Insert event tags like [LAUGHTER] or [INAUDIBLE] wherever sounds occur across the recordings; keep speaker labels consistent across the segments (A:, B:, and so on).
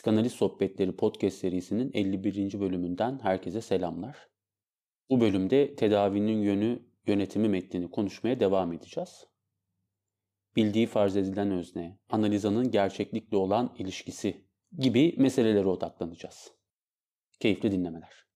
A: Psikanaliz Sohbetleri podcast serisinin 51. bölümünden herkese selamlar. Bu bölümde tedavinin yönü yönetimi metnini konuşmaya devam edeceğiz. Bildiği farz edilen özne, analizanın gerçeklikle olan ilişkisi gibi meselelere odaklanacağız. Keyifli dinlemeler.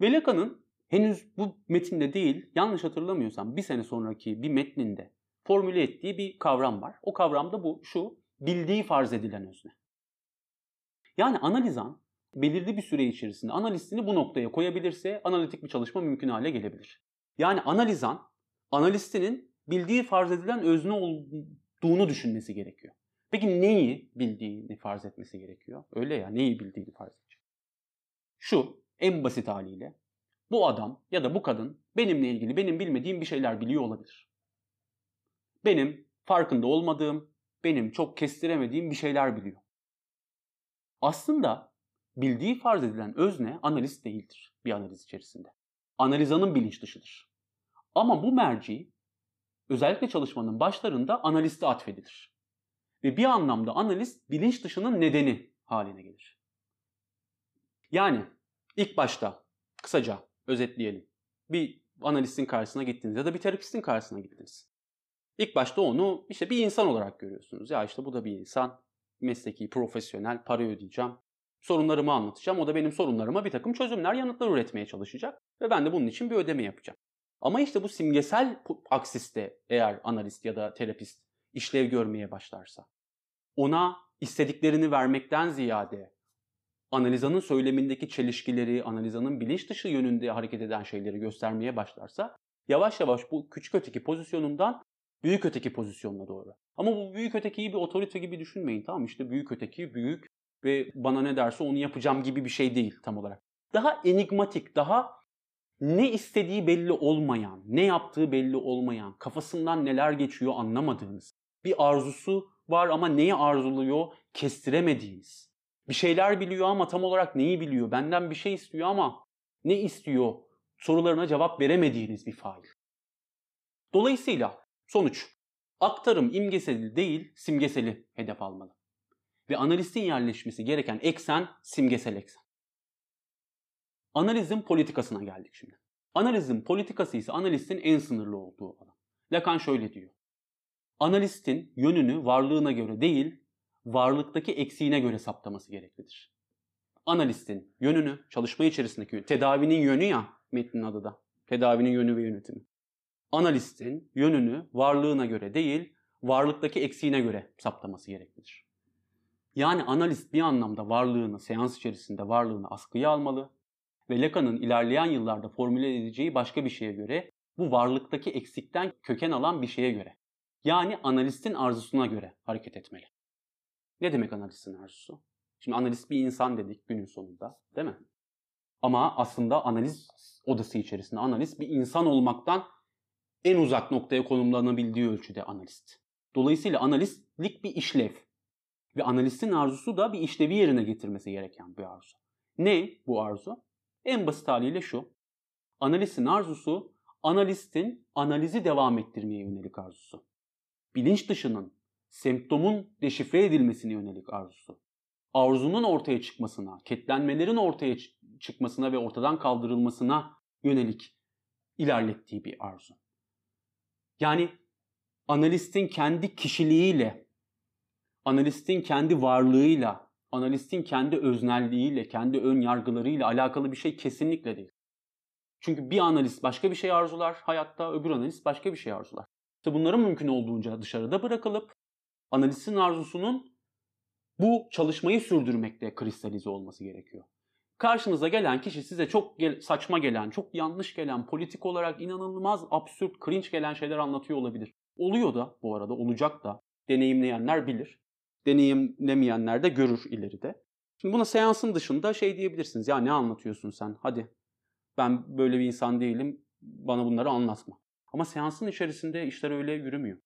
A: Velaka'nın henüz bu metinde değil, yanlış hatırlamıyorsam bir sene sonraki bir metninde formüle ettiği bir kavram var. O kavram da bu, şu, bildiği farz edilen özne. Yani analizan belirli bir süre içerisinde analistini bu noktaya koyabilirse analitik bir çalışma mümkün hale gelebilir. Yani analizan analistinin bildiği farz edilen özne olduğunu düşünmesi gerekiyor. Peki neyi bildiğini farz etmesi gerekiyor? Öyle ya neyi bildiğini farz edecek. Şu en basit haliyle bu adam ya da bu kadın benimle ilgili benim bilmediğim bir şeyler biliyor olabilir. Benim farkında olmadığım, benim çok kestiremediğim bir şeyler biliyor. Aslında bildiği farz edilen özne analist değildir bir analiz içerisinde. Analizanın bilinç dışıdır. Ama bu merci özellikle çalışmanın başlarında analiste atfedilir. Ve bir anlamda analist bilinç dışının nedeni haline gelir. Yani ilk başta kısaca özetleyelim. Bir analistin karşısına gittiniz ya da bir terapistin karşısına gittiniz. İlk başta onu işte bir insan olarak görüyorsunuz. Ya işte bu da bir insan mesleki, profesyonel, para ödeyeceğim. Sorunlarımı anlatacağım. O da benim sorunlarıma bir takım çözümler, yanıtlar üretmeye çalışacak. Ve ben de bunun için bir ödeme yapacağım. Ama işte bu simgesel aksiste eğer analist ya da terapist işlev görmeye başlarsa, ona istediklerini vermekten ziyade analizanın söylemindeki çelişkileri, analizanın bilinç dışı yönünde hareket eden şeyleri göstermeye başlarsa, yavaş yavaş bu küçük öteki pozisyonundan büyük öteki pozisyonuna doğru ama bu büyük ötekiyi bir otorite gibi düşünmeyin tamam işte büyük öteki büyük ve bana ne derse onu yapacağım gibi bir şey değil tam olarak. Daha enigmatik, daha ne istediği belli olmayan, ne yaptığı belli olmayan, kafasından neler geçiyor anlamadığınız bir arzusu var ama neyi arzuluyor kestiremediğiniz. Bir şeyler biliyor ama tam olarak neyi biliyor? Benden bir şey istiyor ama ne istiyor? Sorularına cevap veremediğiniz bir fail. Dolayısıyla sonuç Aktarım imgeseli değil, simgeseli hedef almalı. Ve analistin yerleşmesi gereken eksen simgesel eksen. Analizin politikasına geldik şimdi. Analizin politikası ise analistin en sınırlı olduğu alan. Lacan şöyle diyor. Analistin yönünü varlığına göre değil, varlıktaki eksiğine göre saptaması gereklidir. Analistin yönünü, çalışma içerisindeki tedavinin yönü ya metnin adı da. Tedavinin yönü ve yönetimi analistin yönünü varlığına göre değil, varlıktaki eksiğine göre saptaması gereklidir. Yani analist bir anlamda varlığını, seans içerisinde varlığını askıya almalı ve Lacan'ın ilerleyen yıllarda formüle edeceği başka bir şeye göre bu varlıktaki eksikten köken alan bir şeye göre. Yani analistin arzusuna göre hareket etmeli. Ne demek analistin arzusu? Şimdi analist bir insan dedik günün sonunda değil mi? Ama aslında analiz odası içerisinde analist bir insan olmaktan en uzak noktaya konumlanabildiği ölçüde analist. Dolayısıyla analistlik bir işlev. Ve analistin arzusu da bir işlevi yerine getirmesi gereken bir arzu. Ne bu arzu? En basit haliyle şu. Analistin arzusu analistin analizi devam ettirmeye yönelik arzusu. Bilinç dışının, semptomun deşifre edilmesine yönelik arzusu. Arzunun ortaya çıkmasına, ketlenmelerin ortaya çıkmasına ve ortadan kaldırılmasına yönelik ilerlettiği bir arzu. Yani analistin kendi kişiliğiyle, analistin kendi varlığıyla, analistin kendi öznelliğiyle, kendi ön yargılarıyla alakalı bir şey kesinlikle değil. Çünkü bir analist başka bir şey arzular hayatta, öbür analist başka bir şey arzular. İşte bunların mümkün olduğunca dışarıda bırakılıp analistin arzusunun bu çalışmayı sürdürmekte kristalize olması gerekiyor. Karşınıza gelen kişi size çok gel- saçma gelen, çok yanlış gelen, politik olarak inanılmaz absürt, cringe gelen şeyler anlatıyor olabilir. Oluyor da bu arada, olacak da. Deneyimleyenler bilir. Deneyimlemeyenler de görür ileride. Şimdi buna seansın dışında şey diyebilirsiniz. Ya ne anlatıyorsun sen? Hadi. Ben böyle bir insan değilim. Bana bunları anlatma. Ama seansın içerisinde işler öyle yürümüyor.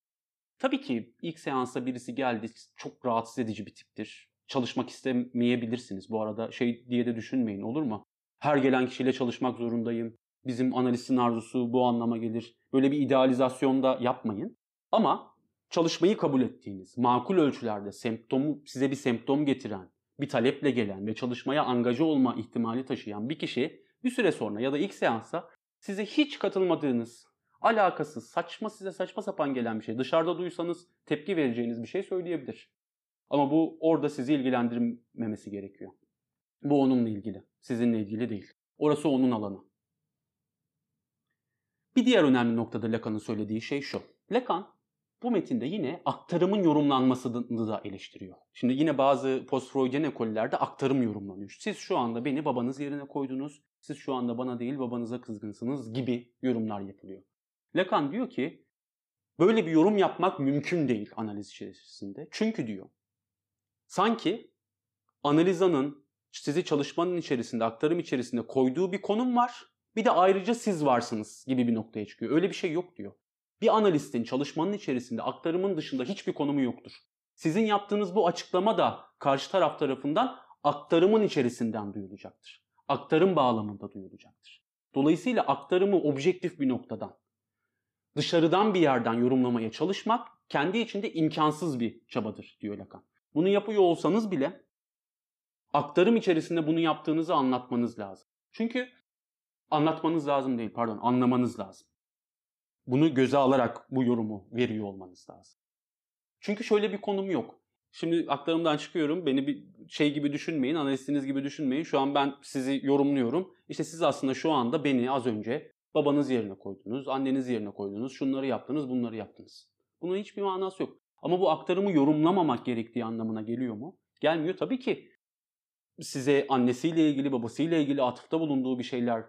A: Tabii ki ilk seansa birisi geldi. Çok rahatsız edici bir tiptir çalışmak istemeyebilirsiniz. Bu arada şey diye de düşünmeyin olur mu? Her gelen kişiyle çalışmak zorundayım. Bizim analistin arzusu bu anlama gelir. Böyle bir idealizasyon da yapmayın. Ama çalışmayı kabul ettiğiniz, makul ölçülerde semptomu size bir semptom getiren, bir taleple gelen ve çalışmaya angaja olma ihtimali taşıyan bir kişi bir süre sonra ya da ilk seansa size hiç katılmadığınız, alakasız, saçma size saçma sapan gelen bir şey, dışarıda duysanız tepki vereceğiniz bir şey söyleyebilir. Ama bu orada sizi ilgilendirmemesi gerekiyor. Bu onunla ilgili, sizinle ilgili değil. Orası onun alanı. Bir diğer önemli noktada Lacan'ın söylediği şey şu. Lacan bu metinde yine aktarımın yorumlanmasını da eleştiriyor. Şimdi yine bazı post-Freudian ekollerde aktarım yorumlanıyor. Siz şu anda beni babanız yerine koydunuz, siz şu anda bana değil babanıza kızgınsınız gibi yorumlar yapılıyor. Lacan diyor ki böyle bir yorum yapmak mümkün değil analiz içerisinde. Çünkü diyor sanki analizanın sizi çalışmanın içerisinde, aktarım içerisinde koyduğu bir konum var. Bir de ayrıca siz varsınız gibi bir noktaya çıkıyor. Öyle bir şey yok diyor. Bir analistin çalışmanın içerisinde aktarımın dışında hiçbir konumu yoktur. Sizin yaptığınız bu açıklama da karşı taraf tarafından aktarımın içerisinden duyulacaktır. Aktarım bağlamında duyulacaktır. Dolayısıyla aktarımı objektif bir noktadan, dışarıdan bir yerden yorumlamaya çalışmak kendi içinde imkansız bir çabadır diyor Lacan. Bunu yapıyor olsanız bile aktarım içerisinde bunu yaptığınızı anlatmanız lazım. Çünkü anlatmanız lazım değil, pardon, anlamanız lazım. Bunu göze alarak bu yorumu veriyor olmanız lazım. Çünkü şöyle bir konum yok. Şimdi aktarımdan çıkıyorum. Beni bir şey gibi düşünmeyin, analistiniz gibi düşünmeyin. Şu an ben sizi yorumluyorum. İşte siz aslında şu anda beni az önce babanız yerine koydunuz, anneniz yerine koydunuz, şunları yaptınız, bunları yaptınız. Bunun hiçbir manası yok. Ama bu aktarımı yorumlamamak gerektiği anlamına geliyor mu? Gelmiyor tabii ki. Size annesiyle ilgili, babasıyla ilgili atıfta bulunduğu bir şeyler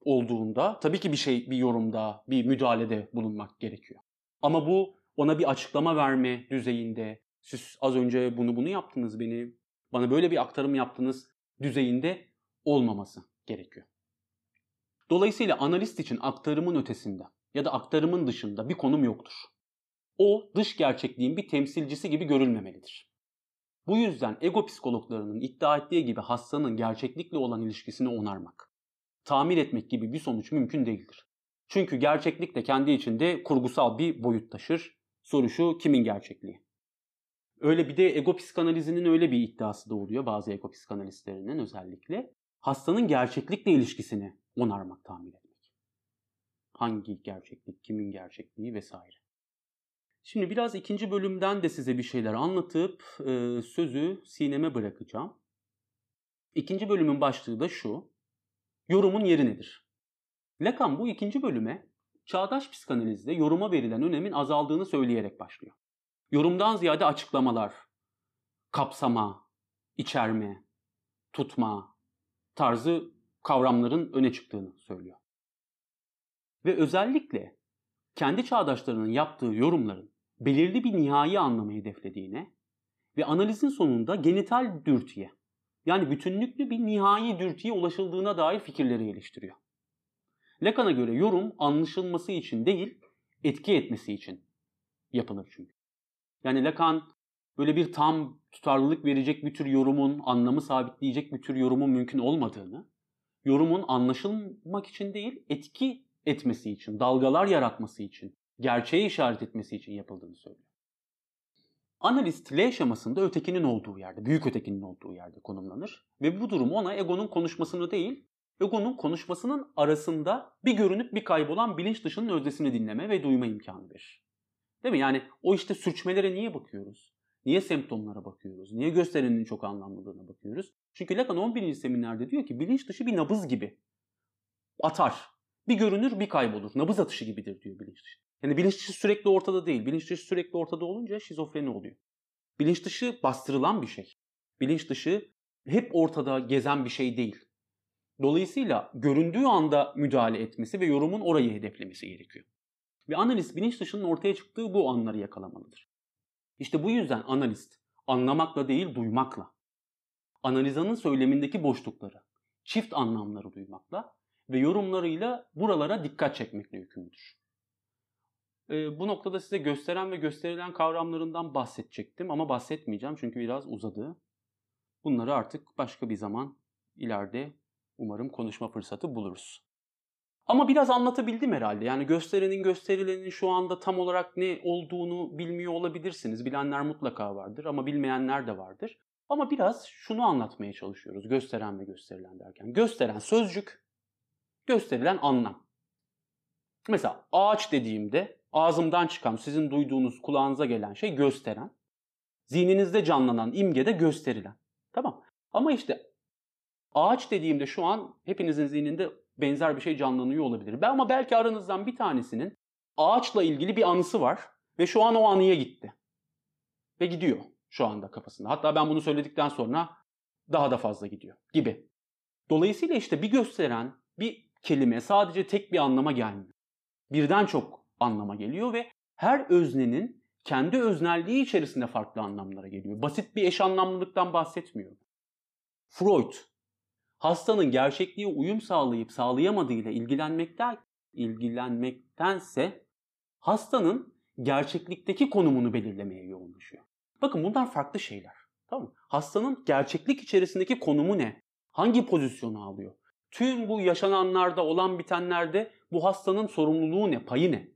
A: olduğunda tabii ki bir şey, bir yorumda, bir müdahalede bulunmak gerekiyor. Ama bu ona bir açıklama verme düzeyinde, siz az önce bunu bunu yaptınız beni, bana böyle bir aktarım yaptınız düzeyinde olmaması gerekiyor. Dolayısıyla analist için aktarımın ötesinde ya da aktarımın dışında bir konum yoktur. O dış gerçekliğin bir temsilcisi gibi görülmemelidir. Bu yüzden ego psikologlarının iddia ettiği gibi hastanın gerçeklikle olan ilişkisini onarmak, tamir etmek gibi bir sonuç mümkün değildir. Çünkü gerçeklik de kendi içinde kurgusal bir boyut taşır. Soru şu kimin gerçekliği? Öyle bir de ego psikanalizinin öyle bir iddiası da oluyor bazı ego psikanalistlerinin özellikle. Hastanın gerçeklikle ilişkisini onarmak, tamir etmek. Hangi gerçeklik, kimin gerçekliği vesaire. Şimdi biraz ikinci bölümden de size bir şeyler anlatıp e, sözü sineme bırakacağım. İkinci bölümün başlığı da şu. Yorumun yeri nedir? Lacan bu ikinci bölüme çağdaş psikanalizde yoruma verilen önemin azaldığını söyleyerek başlıyor. Yorumdan ziyade açıklamalar, kapsama, içerme, tutma tarzı kavramların öne çıktığını söylüyor. Ve özellikle kendi çağdaşlarının yaptığı yorumların belirli bir nihai anlamı hedeflediğine ve analizin sonunda genital dürtüye yani bütünlüklü bir nihai dürtüye ulaşıldığına dair fikirleri geliştiriyor. Lacan'a göre yorum anlaşılması için değil, etki etmesi için yapılır çünkü. Yani Lacan böyle bir tam tutarlılık verecek bir tür yorumun, anlamı sabitleyecek bir tür yorumun mümkün olmadığını, yorumun anlaşılmak için değil, etki etmesi için, dalgalar yaratması için, gerçeğe işaret etmesi için yapıldığını söylüyor. Analist L şemasında ötekinin olduğu yerde, büyük ötekinin olduğu yerde konumlanır ve bu durum ona egonun konuşmasını değil, egonun konuşmasının arasında bir görünüp bir kaybolan bilinç dışının özdesini dinleme ve duyma imkanı verir. Değil mi? Yani o işte sürçmelere niye bakıyoruz? Niye semptomlara bakıyoruz? Niye gösterinin çok anlamlılığına bakıyoruz? Çünkü Lacan 11. seminerde diyor ki bilinç dışı bir nabız gibi atar. Bir görünür bir kaybolur. Nabız atışı gibidir diyor bilinç dışı. Yani bilinç dışı sürekli ortada değil. Bilinç dışı sürekli ortada olunca şizofreni oluyor. Bilinç dışı bastırılan bir şey. Bilinç dışı hep ortada gezen bir şey değil. Dolayısıyla göründüğü anda müdahale etmesi ve yorumun orayı hedeflemesi gerekiyor. Ve analist bilinç dışının ortaya çıktığı bu anları yakalamalıdır. İşte bu yüzden analist anlamakla değil duymakla, analizanın söylemindeki boşlukları, çift anlamları duymakla ve yorumlarıyla buralara dikkat çekmekle yükümlüdür. Bu noktada size gösteren ve gösterilen kavramlarından bahsedecektim ama bahsetmeyeceğim çünkü biraz uzadı. Bunları artık başka bir zaman ileride umarım konuşma fırsatı buluruz. Ama biraz anlatabildim herhalde. Yani gösterenin gösterilenin şu anda tam olarak ne olduğunu bilmiyor olabilirsiniz. Bilenler mutlaka vardır ama bilmeyenler de vardır. Ama biraz şunu anlatmaya çalışıyoruz gösteren ve gösterilen derken. Gösteren sözcük, gösterilen anlam. Mesela ağaç dediğimde ağzımdan çıkan, sizin duyduğunuz, kulağınıza gelen şey gösteren. Zihninizde canlanan imge de gösterilen. Tamam. Ama işte ağaç dediğimde şu an hepinizin zihninde benzer bir şey canlanıyor olabilir. Ama belki aranızdan bir tanesinin ağaçla ilgili bir anısı var ve şu an o anıya gitti. Ve gidiyor şu anda kafasında. Hatta ben bunu söyledikten sonra daha da fazla gidiyor gibi. Dolayısıyla işte bir gösteren bir kelime sadece tek bir anlama gelmiyor. Birden çok anlama geliyor ve her öznenin kendi öznelliği içerisinde farklı anlamlara geliyor. Basit bir eş anlamlılıktan bahsetmiyorum. Freud hastanın gerçekliğe uyum sağlayıp sağlayamadığıyla ilgilenmekten ilgilenmektense hastanın gerçeklikteki konumunu belirlemeye yoğunlaşıyor. Bakın bunlar farklı şeyler. Tamam mı? Hastanın gerçeklik içerisindeki konumu ne? Hangi pozisyonu alıyor? Tüm bu yaşananlarda olan bitenlerde bu hastanın sorumluluğu ne? Payı ne?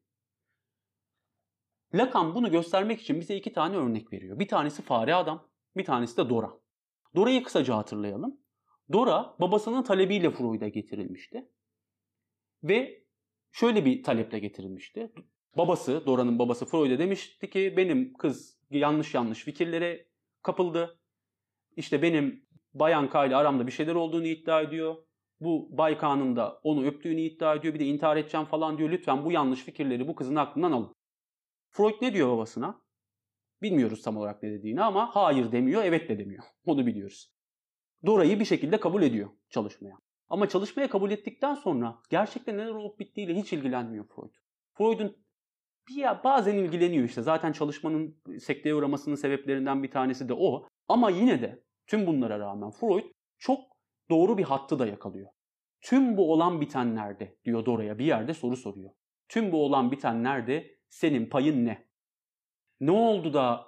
A: Lacan bunu göstermek için bize iki tane örnek veriyor. Bir tanesi fare adam, bir tanesi de Dora. Dora'yı kısaca hatırlayalım. Dora babasının talebiyle Freud'a getirilmişti. Ve şöyle bir taleple getirilmişti. Babası, Dora'nın babası Freud'a demişti ki benim kız yanlış yanlış fikirlere kapıldı. İşte benim Bayan K ile aramda bir şeyler olduğunu iddia ediyor. Bu Bay K'nın da onu öptüğünü iddia ediyor. Bir de intihar edeceğim falan diyor. Lütfen bu yanlış fikirleri bu kızın aklından alın. Freud ne diyor babasına? Bilmiyoruz tam olarak ne dediğini ama hayır demiyor, evet de demiyor. [LAUGHS] Onu biliyoruz. Dora'yı bir şekilde kabul ediyor çalışmaya. Ama çalışmaya kabul ettikten sonra gerçekten neler olup bittiğiyle hiç ilgilenmiyor Freud. Freud'un bir bazen ilgileniyor işte. Zaten çalışmanın sekteye uğramasının sebeplerinden bir tanesi de o. Ama yine de tüm bunlara rağmen Freud çok doğru bir hattı da yakalıyor. Tüm bu olan bitenlerde diyor Dora'ya bir yerde soru soruyor. Tüm bu olan bitenlerde senin payın ne? Ne oldu da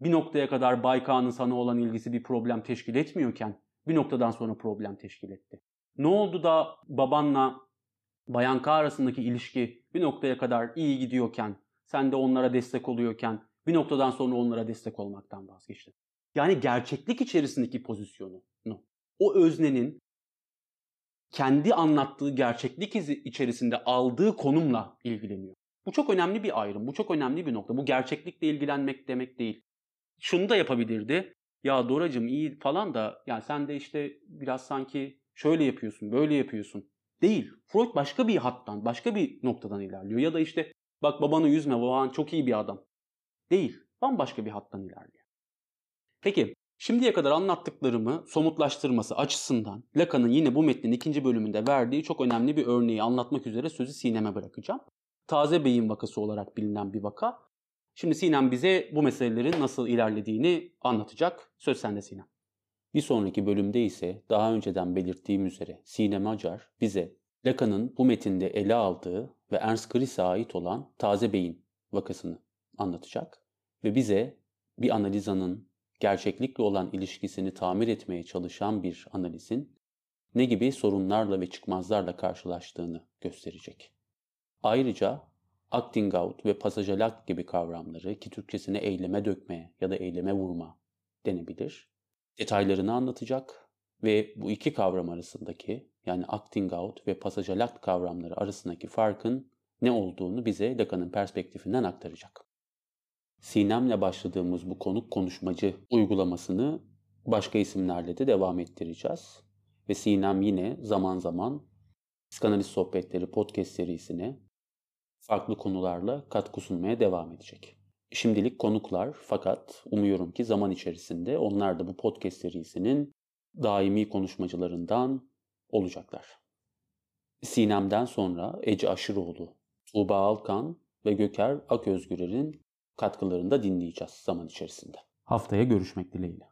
A: bir noktaya kadar Baykan'ın sana olan ilgisi bir problem teşkil etmiyorken bir noktadan sonra problem teşkil etti? Ne oldu da babanla Bayan K arasındaki ilişki bir noktaya kadar iyi gidiyorken, sen de onlara destek oluyorken bir noktadan sonra onlara destek olmaktan vazgeçtin? Yani gerçeklik içerisindeki pozisyonu, o öznenin kendi anlattığı gerçeklik içerisinde aldığı konumla ilgileniyor. Bu çok önemli bir ayrım, bu çok önemli bir nokta. Bu gerçeklikle ilgilenmek demek değil. Şunu da yapabilirdi. Ya Doracım iyi falan da ya sen de işte biraz sanki şöyle yapıyorsun, böyle yapıyorsun. Değil. Freud başka bir hattan, başka bir noktadan ilerliyor. Ya da işte bak babanı yüzme, baban çok iyi bir adam. Değil. Bambaşka bir hattan ilerliyor. Peki şimdiye kadar anlattıklarımı somutlaştırması açısından Lacan'ın yine bu metnin ikinci bölümünde verdiği çok önemli bir örneği anlatmak üzere sözü Sinem'e bırakacağım. Taze beyin vakası olarak bilinen bir vaka. Şimdi Sinem bize bu meselelerin nasıl ilerlediğini anlatacak. Söz sende Sinem.
B: Bir sonraki bölümde ise daha önceden belirttiğim üzere Sinem Acar bize Lacan'ın bu metinde ele aldığı ve Ernst Gris'e ait olan taze beyin vakasını anlatacak ve bize bir analizanın gerçeklikle olan ilişkisini tamir etmeye çalışan bir analizin ne gibi sorunlarla ve çıkmazlarla karşılaştığını gösterecek. Ayrıca acting out ve pasajalak gibi kavramları ki Türkçesine eyleme dökme ya da eyleme vurma denebilir. Detaylarını anlatacak ve bu iki kavram arasındaki yani acting out ve pasajalak kavramları arasındaki farkın ne olduğunu bize Lacan'ın perspektifinden aktaracak. Sinem'le başladığımız bu konuk konuşmacı uygulamasını başka isimlerle de devam ettireceğiz. Ve Sinem yine zaman zaman Psikanaliz Sohbetleri podcast serisine farklı konularla katkı sunmaya devam edecek. Şimdilik konuklar fakat umuyorum ki zaman içerisinde onlar da bu podcast serisinin daimi konuşmacılarından olacaklar. Sinem'den sonra Ece Aşıroğlu, Tuğba Alkan ve Göker Aközgürer'in katkılarını da dinleyeceğiz zaman içerisinde.
A: Haftaya görüşmek dileğiyle.